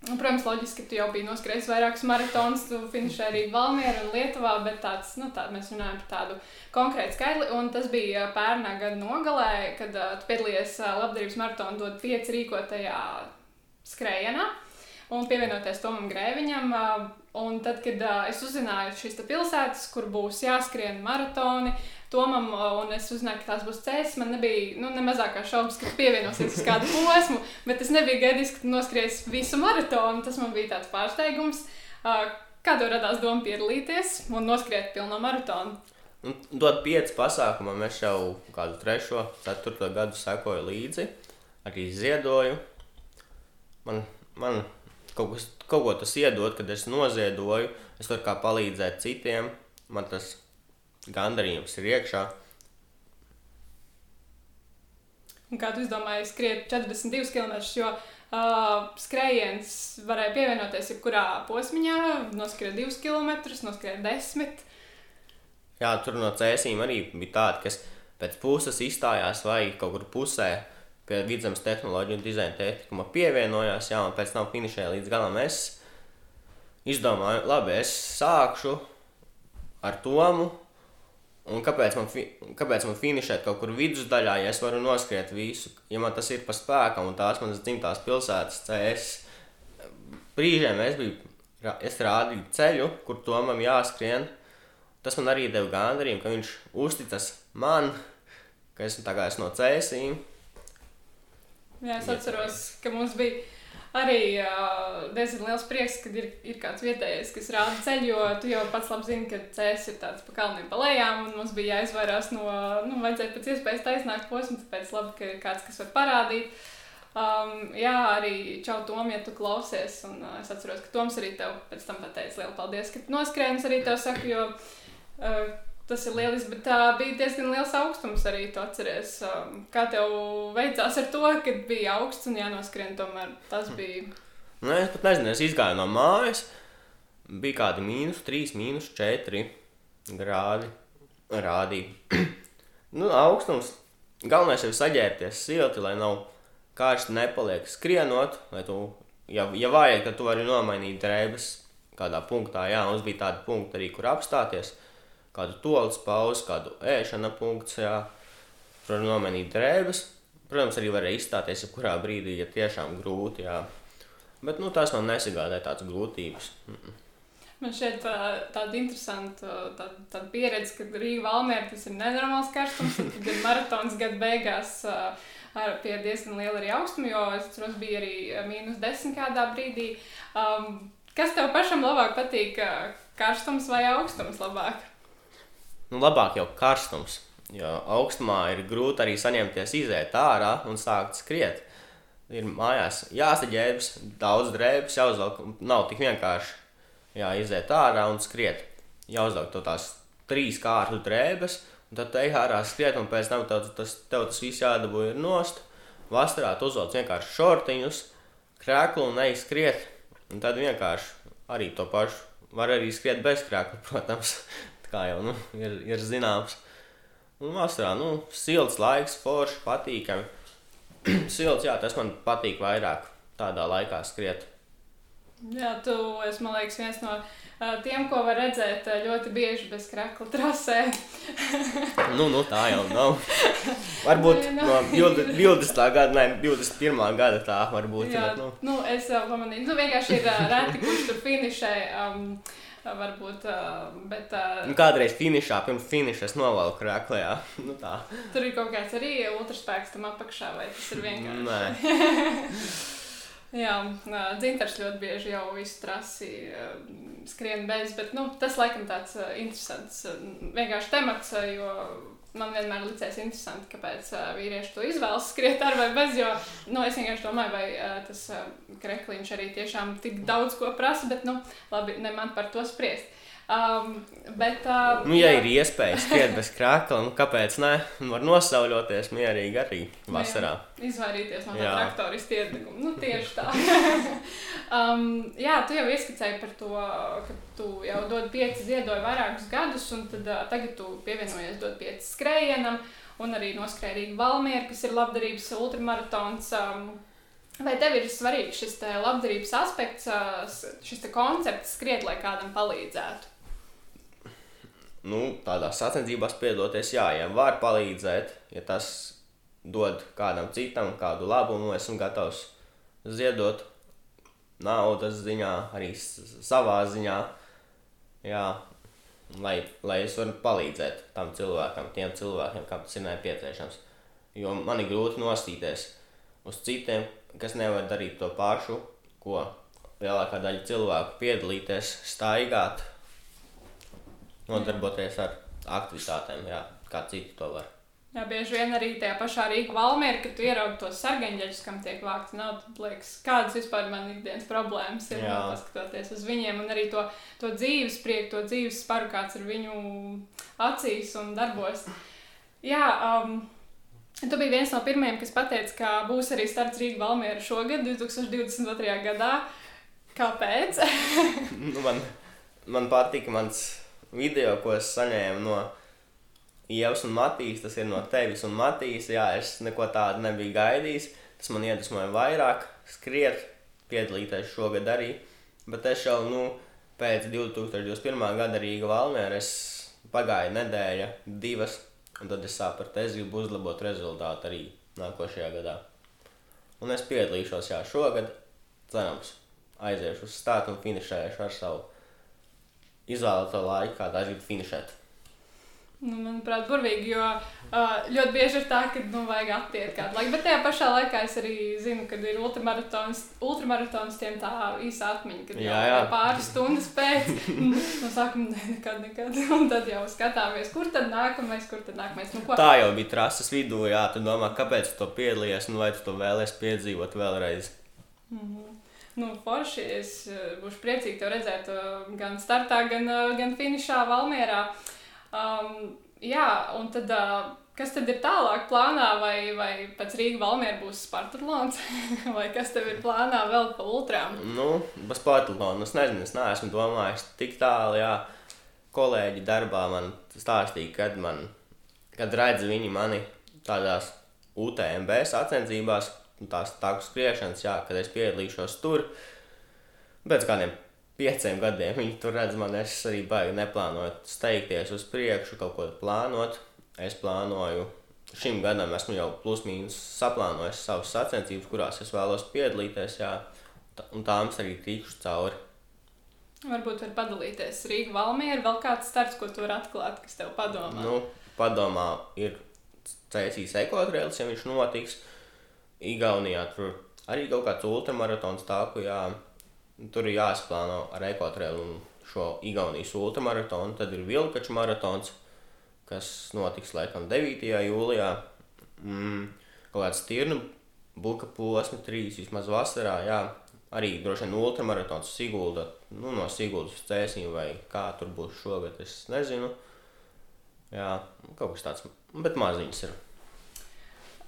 Un, protams, loģiski, ka tu jau biji noskrējis vairākus maratonus, tu finišēji arī Valmjerā un Lietuvā, bet tāds, nu, tā, mēs runājam par tādu konkrētu skaitli. Un tas bija pērnā gada nogalē, kad uh, tu piedalījies uh, labdarības maratonu dod pieci rīkotajā skrējienā un pievienoties Tomam Grēviņam. Uh, un tad, kad uh, es uzzināju šīs pilsētas, kur būs jāskrien maratoni, Tomam, un es uzzināju, ka tās būs ceļš. Man nebija nu, ne mazākā šaubas, ka pievienosies uz kādu posmu, bet es nebiju gaidījis, ka noskries visu maratonu. Tas man bija tāds pārsteigums. Kā tev radās doma piedalīties un noskriet pilno maratonu? Un dot pieci pasākumam, es jau kādu trešo, ceturto gadu sekoju līdzi, arī ziedoju. Man, man kaut, kas, kaut ko tas iedod, kad es noziedoju, es varu kā palīdzēt citiem. Man tas gandarījums ir iekšā. Un kā tu izdomāji, skriet 42 km, jo uh, skrējiens varēja pievienoties jebkurā posmiņā, noskriet 2 km, noskriet 10. Jā, tur no cēsīm arī bija tādi, kas pēc puses izstājās vai kaut kur pusē pie vidzemes tehnoloģiju un dizaina tehnikuma pievienojās, jā, un pēc tam finišēja līdz galam es izdomāju, labi, es sākšu ar Tomu, Un kāpēc man, fi, kāpēc man finišēt kaut kur vidusdaļā, ja es varu noskriet visu, ja man tas ir pa spēkam un tās manas dzimtās pilsētas CS. Brīžiem es biju, es rādīju ceļu, kur tomam jāskrien. Tas man arī deva gandarījumu, ka viņš uzticas man, ka es tā kā esmu no cēsīm. Jā, es atceros, ka mums bija arī uh, diezgan liels prieks, kad ir, ir kāds vietējais, kas rāda ceļu, jo tu jau pats labi zini, ka ceļš ir tāds pa kalniem pa lejām, un mums bija jāizvairās no, nu, vajadzēja pēc iespējas taisnāk posmu, tāpēc labi, ka ir kāds, kas var parādīt. Um, jā, arī čau Tom, ja tu klausies, un uh, es atceros, ka Toms arī tev pēc tam pateica lielu paldies, ka noskrēnis arī tev saka, jo uh, Tas ir lieliski, bet tā bija diezgan liels augstums arī. Tu atceries, kā tev veicās ar to, kad bija augsts un jānoskrien. Tomēr tas hm. bija. Nu, es pat nezinu, es gāju no mājas. Bija kādi mīnus 3, mīnus 4 grādi. Rādīja. (clears throat) nu, augstums. Galvenais ir saģērbties silti, lai nav karsti nepaliek skrienot, lai tu ja, ja vajag, tad tu vari nomainīt drēbes kādā punktā. Jā, mums bija tādi punkti arī, kur apstāties. Kādu tolis pauzi, kādu ēšana punkts, jā. Tur var nomainīt drēbes. Protams, arī varēja izstāties jebkurā brīdī, ja tiešām grūti, jā. Bet, nu, tas man nesagādāja tādas grūtības. Mm. Man šķiet, tāda interesanta tā, tā pieredze, ka Rīga Valmēra tas ir nenormāls karstums, tad ir maratons gada beigās ar pie diezgan liela arī augstuma, jo es atceros, bija arī mīnus desmit kādā brīdī. Um, Kas tev pašam labāk patīk? Karstums vai augstums labāk? Nu, labāk jau karstums. Jo augstumā ir grūti arī saņemties, iziet ārā un sākt skriet. Ir mājās jāsaģērbjas, daudz drēbes jāuzvelk. Nav tik vienkārši jāiziet ārā un skriet. Jāuzvelk to tās trīs kārtu drēbes, un tad te ārā skriet, un pēc tam tev tas, tev tas viss jādabū ir nost. Vasarā tu uzvelc vienkārši šortiņus, krēklu un ej skriet. Un tad vienkārši arī to pašu var arī skriet bez krākla, (laughs) protams, kā jau nu, ir, ir zināms. Un vasarā, nu, silts laiks, forši, patīkami. (clears throat) silts, jā, tas man patīk vairāk tādā laikā skriet. Jā, tu esi, man liekas, viens no tiem, ko var redzēt ļoti bieži bez krakla trasē. (laughs) nu, nu, tā jau nav. Varbūt no 20. gada, ne 21. gada tā varbūt. Jā, bet, nu. nu, es jau pamanīju. Nu, vienkārši ir reti, kurš tur finišē. Um, Varbūt, bet. Nu, kādreiz finišā, pirms finiša es novalku krāklē. (laughs) Nu, tā. Tur ir kaut kāds arī ultraspēks tam apakšā, vai tas ir vienkārši? Nē. (laughs) Jā, dzintars ļoti bieži jau visu trasi skrien bez, bet nu, tas laikam tāds interesants vienkārši temats, jo man vienmēr licies interesanti, kāpēc vīrieši to izvēlas skriet ar vai bez, jo nu, es vienkārši domāju, vai tas krekliņš arī tiešām tik daudz ko prasa, bet nu, labi, ne man par to spriest. Um, bet, uh, nu, ja jā. ir iespēja skriet bez krākla, nu, kāpēc ne? Var nosauļoties mierīgi arī vasarā. Jā, izvairīties no tā traktorista iedeguma. Nu, tieši tā. (laughs) um, jā, tu jau ieskicēji par to, ka tu jau dod pieci ziedoji vairākus gadus, un tad uh, tagad tu pievienojies dod pieci skrējienam, un arī noskrējīgi Valmiera, kas ir labdarības ultramaratons. Um, Vai tev ir svarīgs šis labdarības aspekts, šis koncepts, skriet, lai kādam palīdzētu? Nu, tādās sacensībās piedalīties, jā, ja var palīdzēt, ja tas dod kādam citam kādu labumu, esmu gatavs ziedot naudas ziņā, arī savā ziņā, jā, lai, lai es varu palīdzēt tam cilvēkam, tiem cilvēkiem, kam tas ir nepieciešams. Jo man ir grūti nostīties uz citiem, kas nevar darīt to pašu, ko lielākā daļa cilvēku piedalīties, staigāt, nodarboties ar aktivitātēm, jā, kā citi to var. Jā, bieži vien arī tajā pašā Rīgā valmērā, kad tu ieraugi tos sargaņģeļus, kam tiek vākts nauda, tad liekas, kādas vispār man ikdienas problēmas ir, jā. paskatoties uz viņiem, un arī to, to dzīves prieku, to dzīves sparu, kāds ir viņu acīs un darbos. Jā, um, tu biji viens no pirmajiem, kas pateica, ka būs arī starts Rīgā valmērā šogad, 2022. gadā. Kāpēc? (laughs) nu, man, man patika mans video, ko es saņēmu no Ievas un Matīs, tas ir no tevis un Matīs. Jā, es neko tādu nebiju gaidījis. Tas man iedvesmoja vairāk skriet, piedalīties šogad arī. Bet es jau nu, pēc 2021. gada Rīga Valmērā pagāja nedēļa, divas, un tad es sapratu, es gribu uzlabot rezultātu arī nākošajā gadā. Un es piedalīšos jā, šogad, cerams, aiziešu uz stāstu un finišēšu ar savu izvēlēto laiku, kādā es gribu finišēt. Nu, manuprāt, burvīgi, jo uh, ļoti bieži ir tā, ka nu, vajag attiekt kādu laiku. Bet tajā pašā laikā es arī zinu, ka ir ultramaratons, ultramaratons tiem tā īsa atmiņa, kad jā, jā. pāris stundas pēc no sākuma ne, nekad, nekad. Un tad jau skatāmies, kur tad nākamais, kur tad nākamais. Nu, ko? tā jau bija trases vidū, jā, tu domā, kāpēc tu to piedalījies un vai tu to vēlēsies piedzīvot vēlreiz. Mm -hmm. Nu, forši. Es uh, būšu priecīgi te redzēt uh, gan startā, gan, uh, gan finišā Valmjerā. Um, jā, un tad. Kas tad ir tālāk plānā, vai, vai pēc Rīgas valmiera būs Spartatlons, (laughs) vai kas tev ir plānā vēl pa ultrām? Nu, pa Spartatlonu es nezinu, es neesmu domājis tik tālu, jā. Kolēģi darbā man stāstīja, kad man, kad redz viņi mani tādās UTMB sacensībās, tās tāku skriešanas, jā, kad es piedalīšos tur. Pēc kādiem pieciem gadiem viņi tur redz man, es arī baigi neplānoju steigties uz priekšu, kaut ko plānot. Es plānoju, šim gadam esmu jau plus mīnus saplānojis savas sacensības, kurās es vēlos piedalīties, jā, un tām es arī tikšu cauri. Varbūt var padalīties Rīga Valmiera, vēl kāds starts, ko tu vari atklāt, kas tev padomā. Nu, padomā ir cēsīs ekotrēlis, ja viņš notiks. Igaunijā tur arī kaut kāds ultramaratons tāku, jā, tur ir jāsplāno ar ekotrēlu un šo Igaunijas ultramaratonu. Tad ir Vilkaču maratons, kas notiks laikam 9. jūlijā. Mm, kaut kāds tirnu buka posma, trīs vismaz vasarā, jā. Arī droši vien ultramaratons Sigulda, nu no Siguldas uz Cēsīm vai kā tur būs šogad, es nezinu. Jā, kaut kas tāds, bet maziņas ir.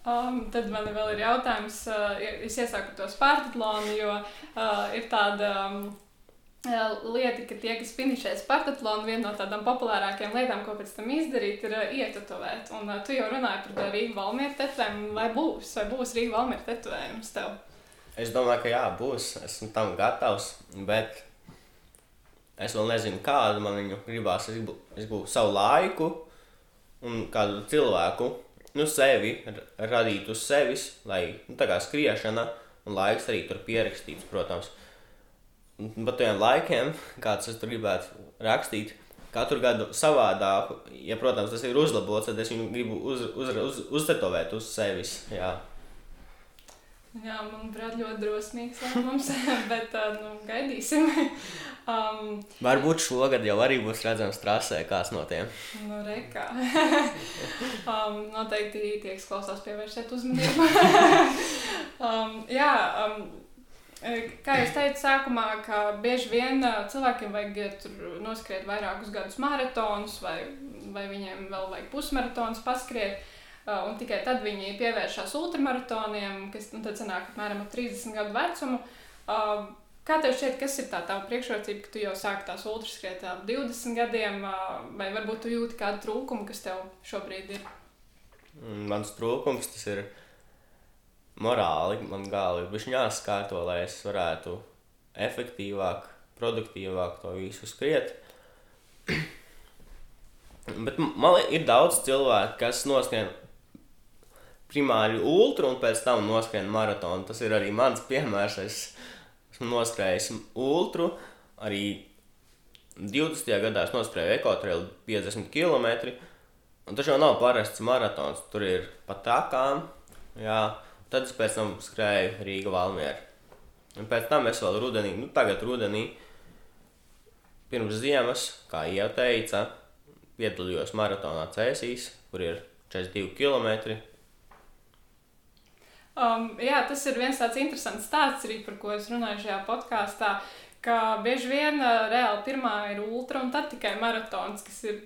Um, tad man vēl ir jautājums, uh, es iesāku to Spartatlonu, jo uh, ir tāda um, uh, lieta, ka tie, kas finišē Spartatlonu, viena no tādām populārākajām lietām, ko pēc tam izdarīt, ir uh, ietatuvēt. Un uh, tu jau runāji par to Rīgu Valmieru tetovējumu, vai būs, vai būs Rīga Valmieru tetovējums tev? Es domāju, ka jā, būs, esmu tam gatavs, bet es vēl nezinu, kādu man viņu gribās. Es gribu, es gribu savu laiku un kādu cilvēku, nu, sevi radīt uz sevis, lai nu, tā kā skriešana un laiks arī tur pierakstīts, protams. Bet tiem laikiem, kāds es tur gribētu rakstīt, katru gadu savādāk, ja, protams, tas ir uzlabots, tad es viņu gribu uz, uz, uz, uztetovēt uz sevis. Jā. Jā, manuprāt, ļoti drosmīgs lēmums, (laughs) bet nu, gaidīsim. Um, Varbūt šogad jau arī būs redzams trasē kāds no tiem. Nu, rekā. (laughs) um, noteikti tie, kas klausās, pievērsiet uzmanību. (laughs) um, jā, um, kā jau teicu, sākumā, ka bieži vien cilvēkiem vajag ja tur noskriet vairākus gadus maratonus, vai, vai viņiem vēl vajag pusmaratonus paskriet. Uh, un tikai tad viņi pievēršas ultramaratoniem, kas nu, tad sanāk apmēram ap 30 gadu vecumu. Uh, Kā tev šķiet, kas ir tā tā priekšrocība, ka tu jau sāki tās ultraskriet ap 20 gadiem, vai varbūt tu jūti kādu trūkumu, kas tev šobrīd ir? Mans trūkums tas ir morāli. Man galva ir jāskārto, lai es varētu efektīvāk, produktīvāk to visu skriet. (clears throat) Bet man ir daudz cilvēku, kas noskrien primāri ultra un pēc tam noskrien maratonu. Tas ir arī mans piemērs. Es Esmu noskrējis ultru, arī 20. gadā es noskrēju ekotrēlu 50 km. Un tas jau nav parasts maratons, tur ir pat takām. Jā, tad es pēc tam skrēju Rīga Valmieru. Un pēc tam es vēl rudenī, nu tagad rudenī, pirms ziemas, kā jau teica, piedalījos maratonā Cēsīs, kur ir 42 km. Um, jā, tas ir viens tāds interesants stāsts arī, par ko es runāju šajā podkāstā. Ka bieži vien uh, reāli pirmā ir ultra un tad tikai maratons, kas ir.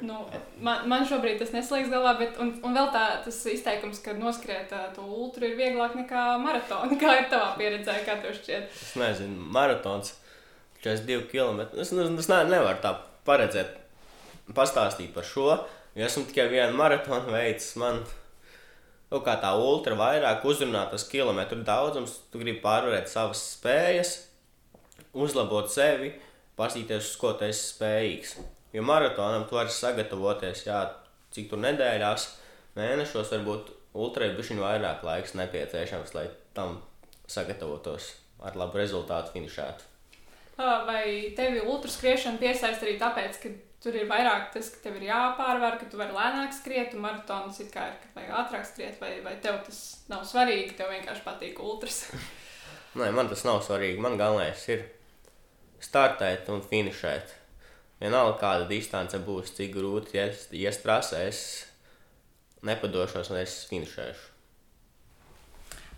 Nu, man, man šobrīd tas neslēdz galvā, bet un, un vēl tā, tas izteikums, ka noskriet uh, to ultra ir vieglāk nekā maratona. (laughs) Kā ir tavā pieredzē, kā tev šķiet? Es nezinu, maratons 42 km. Es, es ne, nevaru tā paredzēt, pastāstīt par šo. Esmu tikai vienu maratonu veids. Man kaut kā tā ultra vairāk uzrunā tas kilometru daudzums, tu gribi pārvarēt savas spējas, uzlabot sevi, pasīties, uz ko tu esi spējīgs. Jo maratonam tu vari sagatavoties, jā, cik tur nedēļās, mēnešos, varbūt ultrai bišķiņ vairāk laiks nepieciešams, lai tam sagatavotos ar labu rezultātu finišētu. Vai tevi ultraskriešana piesaista arī tāpēc, ka Tur ir vairāk tas, ka tev ir jāpārvar, ka tu vari lēnāk skriet, un maratons ir kā ir, ka vajag ātrāk skriet, vai, vai tev tas nav svarīgi, tev vienkārši patīk ultras. (laughs) Nē, man tas nav svarīgi. Man galvenais ir startēt un finišēt. Vienalga, kāda distance būs, cik grūti ies trasē, es nepadošos un es finišēšu.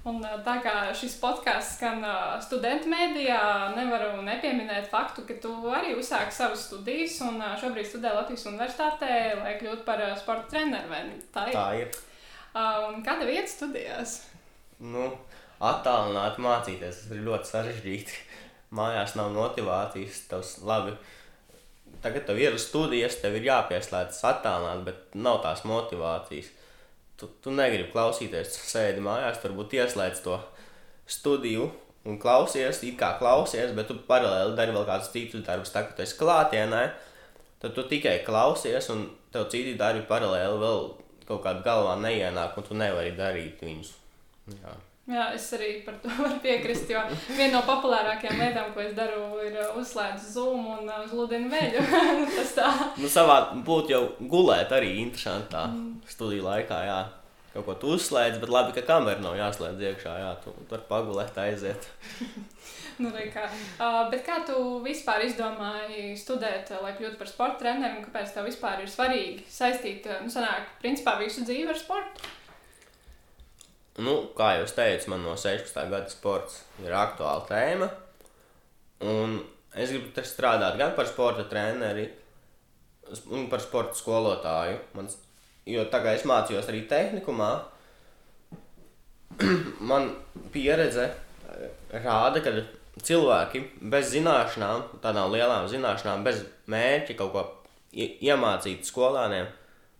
Un, tā kā šis podkāsts skan studentu mēdījā, nevaru nepieminēt faktu, ka tu arī uzsāki savas studijas un šobrīd studē Latvijas Universitātē, lai kļūtu par sporta treneru. Tā ir. Tā ir. Un kāda vieta studijās? Nu, attālināt mācīties, tas ir ļoti sarežģīti. (laughs) Mājās nav motivācijas, tas labi. Tagad tev ir studijas, tev ir jāpieslēdzas attālināt, bet nav tās motivācijas. Tu, tu negribi klausīties, sēdi mājās, varbūt ieslēdz to studiju un klausies, it kā klausies, bet tu paralēli dari vēl kādus citus darbus, tā kā tu esi klātienē, tad tu tikai klausies un tev citi darbi paralēli vēl kaut kādā galvā neienāk, un tu nevari darīt viņus. Jā. Jā, es arī par to varu piekrist. Jo viena no populārākajām lietām, ko es daru, ir uh, uzslēgt Zoom un uh, sludinu veļu. (laughs) Tas tā. Nu, savā būtu jau gulēt arī interesanti tā mm. studiju laikā. Jā. Kaut ko tu uzslēdz, bet labi, ka kamera nav jāslēdz iekšā. Jā, tu, tu vari pagulēt, aiziet. (laughs) nu, kā. Uh, bet kā tu vispār izdomāji studēt, lai kļūtu par sporta treneru, un kāpēc tev vispār ir svarīgi saistīt, uh, nu, sanāk, principā visu dzīvi ar sportu? Nu, kā jau teicu, man no 16. gada sports ir aktuāla tēma. Un es gribu strādāt gan par sporta treneri, gan par sporta skolotāju. Mans, jo tā kā es mācījos arī tehnikumā, (clears throat) man pieredze eh, rāda, ka cilvēki bez zināšanām, tādām lielām zināšanām, bez mērķa kaut ko iemācīt skolāniem,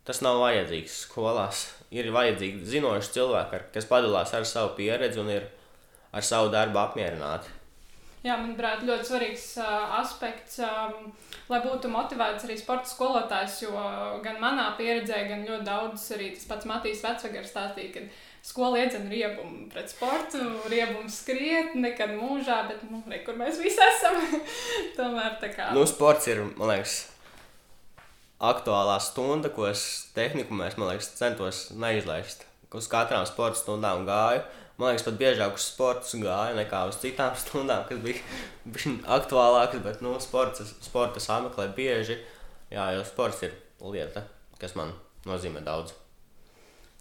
tas nav vajadzīgs skolās ir vajadzīgi zinoši cilvēki, kas padalās ar savu pieredzi un ir ar savu darbu apmierināti. Jā, manuprāt, ļoti svarīgs uh, aspekts, um, lai būtu motivēts arī sporta skolotājs. Jo gan manā pieredzē, gan ļoti daudz arī tas pats Matīs Vecvagars stāstīja, ka skola iedzena riebumu pret sportu, riebumu skriet, nekad mūžā, bet, nu, ne, kur mēs visi esam. (laughs) Tomēr tā kā. Nu, sports ir, man liekas, aktuālā stunda, ko es tehnikumā, man liekas, centos neizlaist. Uz katrām sporta stundām gāju. Man liekas, pat biežāk uz sporta gāju nekā uz citām (laughs) stundām, kas (laughs) bija, aktuālākas. Bet, nu, sports, sporta sameklē bieži. Jā, jo sports ir lieta, kas man nozīmē daudz.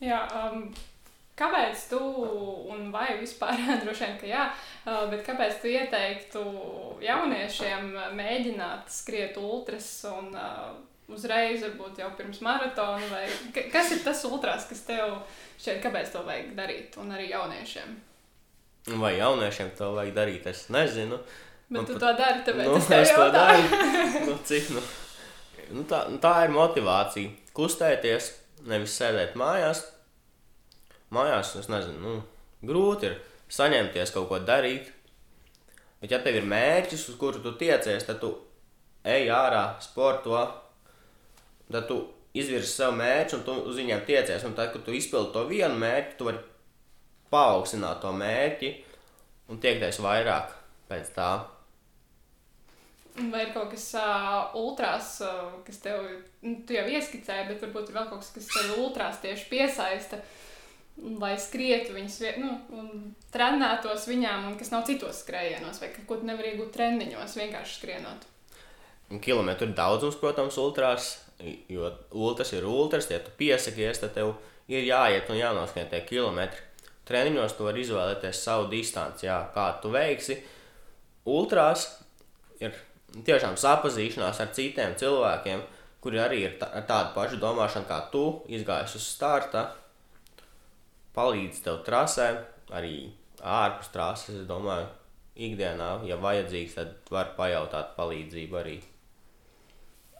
Jā, um, kāpēc tu, un vai vispār (laughs) droši vien, ka jā, uh, bet kāpēc tu ieteiktu jauniešiem mēģināt skriet ultras un uh, uzreiz, varbūt jau pirms maratona, vai kas ir tas ultrās, kas tev šķiet, kāpēc to vajag darīt, un arī jauniešiem? Vai jauniešiem to vajag darīt, es nezinu. Bet Man tu pat... to dari, tāpēc nu, es, es to daru. (laughs) nu, cik, nu, nu, tā, tā ir motivācija. Kustēties, nevis sēdēt mājās. Mājās, es nezinu, nu, grūti ir saņemties kaut ko darīt. Bet, ja tev ir mērķis, uz kuru tu tiecies, tad tu ej ārā, sporto, tad tu izvirzi sev mērķi un tu uz viņiem tiecies. Un tad, kad tu izpildi to vienu mērķi, tu vari paaugstināt to mērķi un tiekties vairāk pēc tā. Vai ir kaut kas uh, ultrās, uh, kas tev, nu, jau ieskicēji, bet varbūt ir vēl kaut kas, kas tev ultrās tieši piesaista, lai skrietu viņas, nu, un trenētos viņām, un kas nav citos skrējienos, vai ko tu nevari iegūt treniņos, vienkārši skrienot. Kilometru daudzums, protams, ultrās Jo ultras ir ultras, ja tu piesakies, tad tev ir jāiet un jānoskrien tie kilometri. Treniņos tu vari izvēlēties savu distanci, jā, kā tu veiksi. Ultrās ir tiešām sapazīšanās ar citiem cilvēkiem, kuri arī ir tā, ar tādu pašu domāšanu kā tu, izgājis uz starta, palīdz tev trasē, arī ārpus trases, es domāju, ikdienā, ja vajadzīgs, tad var pajautāt palīdzību arī.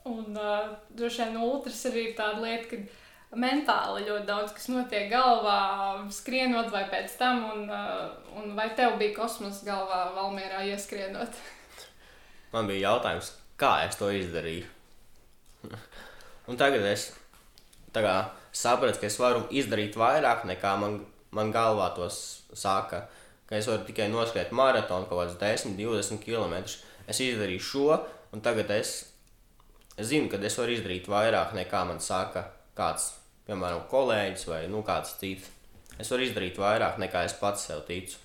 Un uh, droši vien ultras arī ir tāda lieta, ka mentāli ļoti daudz kas notiek galvā, skrienot vai pēc tam, un, uh, un vai tev bija kosmosa galvā Valmērā ieskrienot? (laughs) Man bija jautājums, kā es to izdarīju. (laughs) un tagad es kā, sapratu, ka es varu izdarīt vairāk nekā man, man galvā to saka. Ka es varu tikai noskriet maratonu kaut kādus 10, 20 km. Es izdarīju šo, un tagad es es zinu, ka es varu izdarīt vairāk nekā man saka kāds, piemēram, kolēģis vai nu, kāds cits. Es varu izdarīt vairāk nekā es pats sev ticu.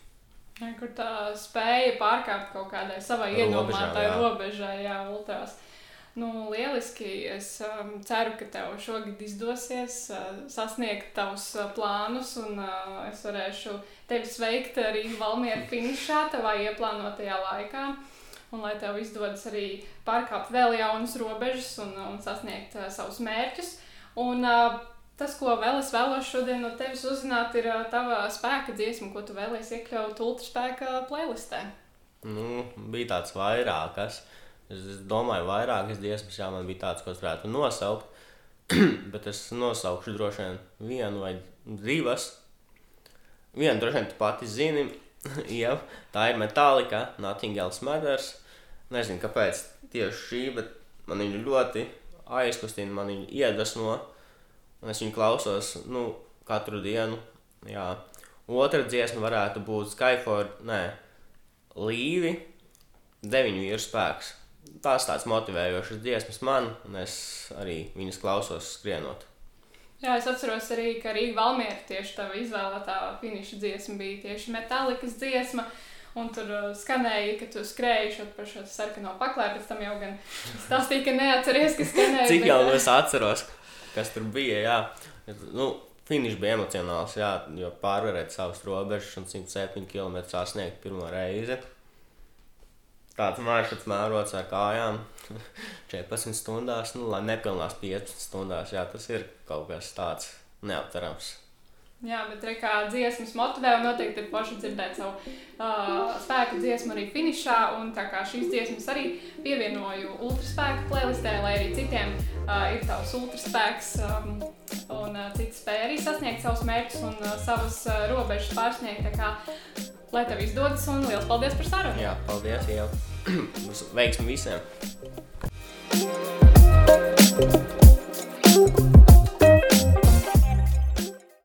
Ja, kur tā spēja pārkāpt kaut kādai savai iedomātai robežai, jā, ultrās. Nu, lieliski. Es um, ceru, ka tev šogad izdosies uh, sasniegt tavus uh, plānus, un uh, es varēšu tevi sveikt arī Valmiera finišā, tavā ieplānotajā laikā. Un lai tev izdodas arī pārkāpt vēl jaunas robežas un, un sasniegt uh, savus mērķus. Un, uh, tas, ko vēl es vēlos šodien no tevis uzzināt, ir uh, tava spēka dziesma, ko tu vēlēsies iekļaut ultraspēka playlistē. Nu, bija tāds vairākas. Es, domāju, vairākas dziesmas, jā, man bija tāds, ko es varētu nosaukt. (clears throat) Bet es nosaukšu droši vien vienu vai divas. Vienu droši vien tu pati zini, (clears throat) jau tā ir Metallica, Nothing Else Matters. Nezinu, kāpēc tieši šī, bet man viņa ļoti aizkustina, man viņa iedvesmo. Un es viņu klausos nu, katru dienu. Jā. Otra dziesma varētu būt Skyford, nē, Līvi, deviņu vīru spēks. Tās tāds motivējošas dziesmas man, un es arī viņas klausos skrienot. Jā, es atceros arī, ka Rīga Valmiera tieši tā izvēlētā finiša dziesma bija tieši metālikas dziesma. Un tur uh, skanēja, ka tu skrēji par šo sarkano paklāju, pēc tam jau gan stāstīja, ka neatceries, kas skanēja. Cik jau es atceros, kas tur bija, jā. Nu, finišs bija emocionāls, jā, jo pārvarēt savus robežas un 107 km sasniegt pirmo reizi. Tāds maršruts mērots ar kājām (laughs) 14 stundās, nu, lai nepilnās 15 stundās. Jā, tas ir kaut kas tāds neaptverams. Jā, bet re, kā dziesmas motivē, un noteikti ir paši dzirdēt savu uh, spēku dziesmu arī finišā. Un tā kā šīs dziesmas arī pievienoju ultraspēku playlistē, lai arī citiem uh, ir tavs ultraspēks um, un uh, citi spēja arī sasniegt savus mērķus un uh, savas uh, robežas pārsniegt. Kā, lai tev izdodas un liels paldies par sarunu! Jā, paldies! Jau. (clears throat) Veiksmi visiem!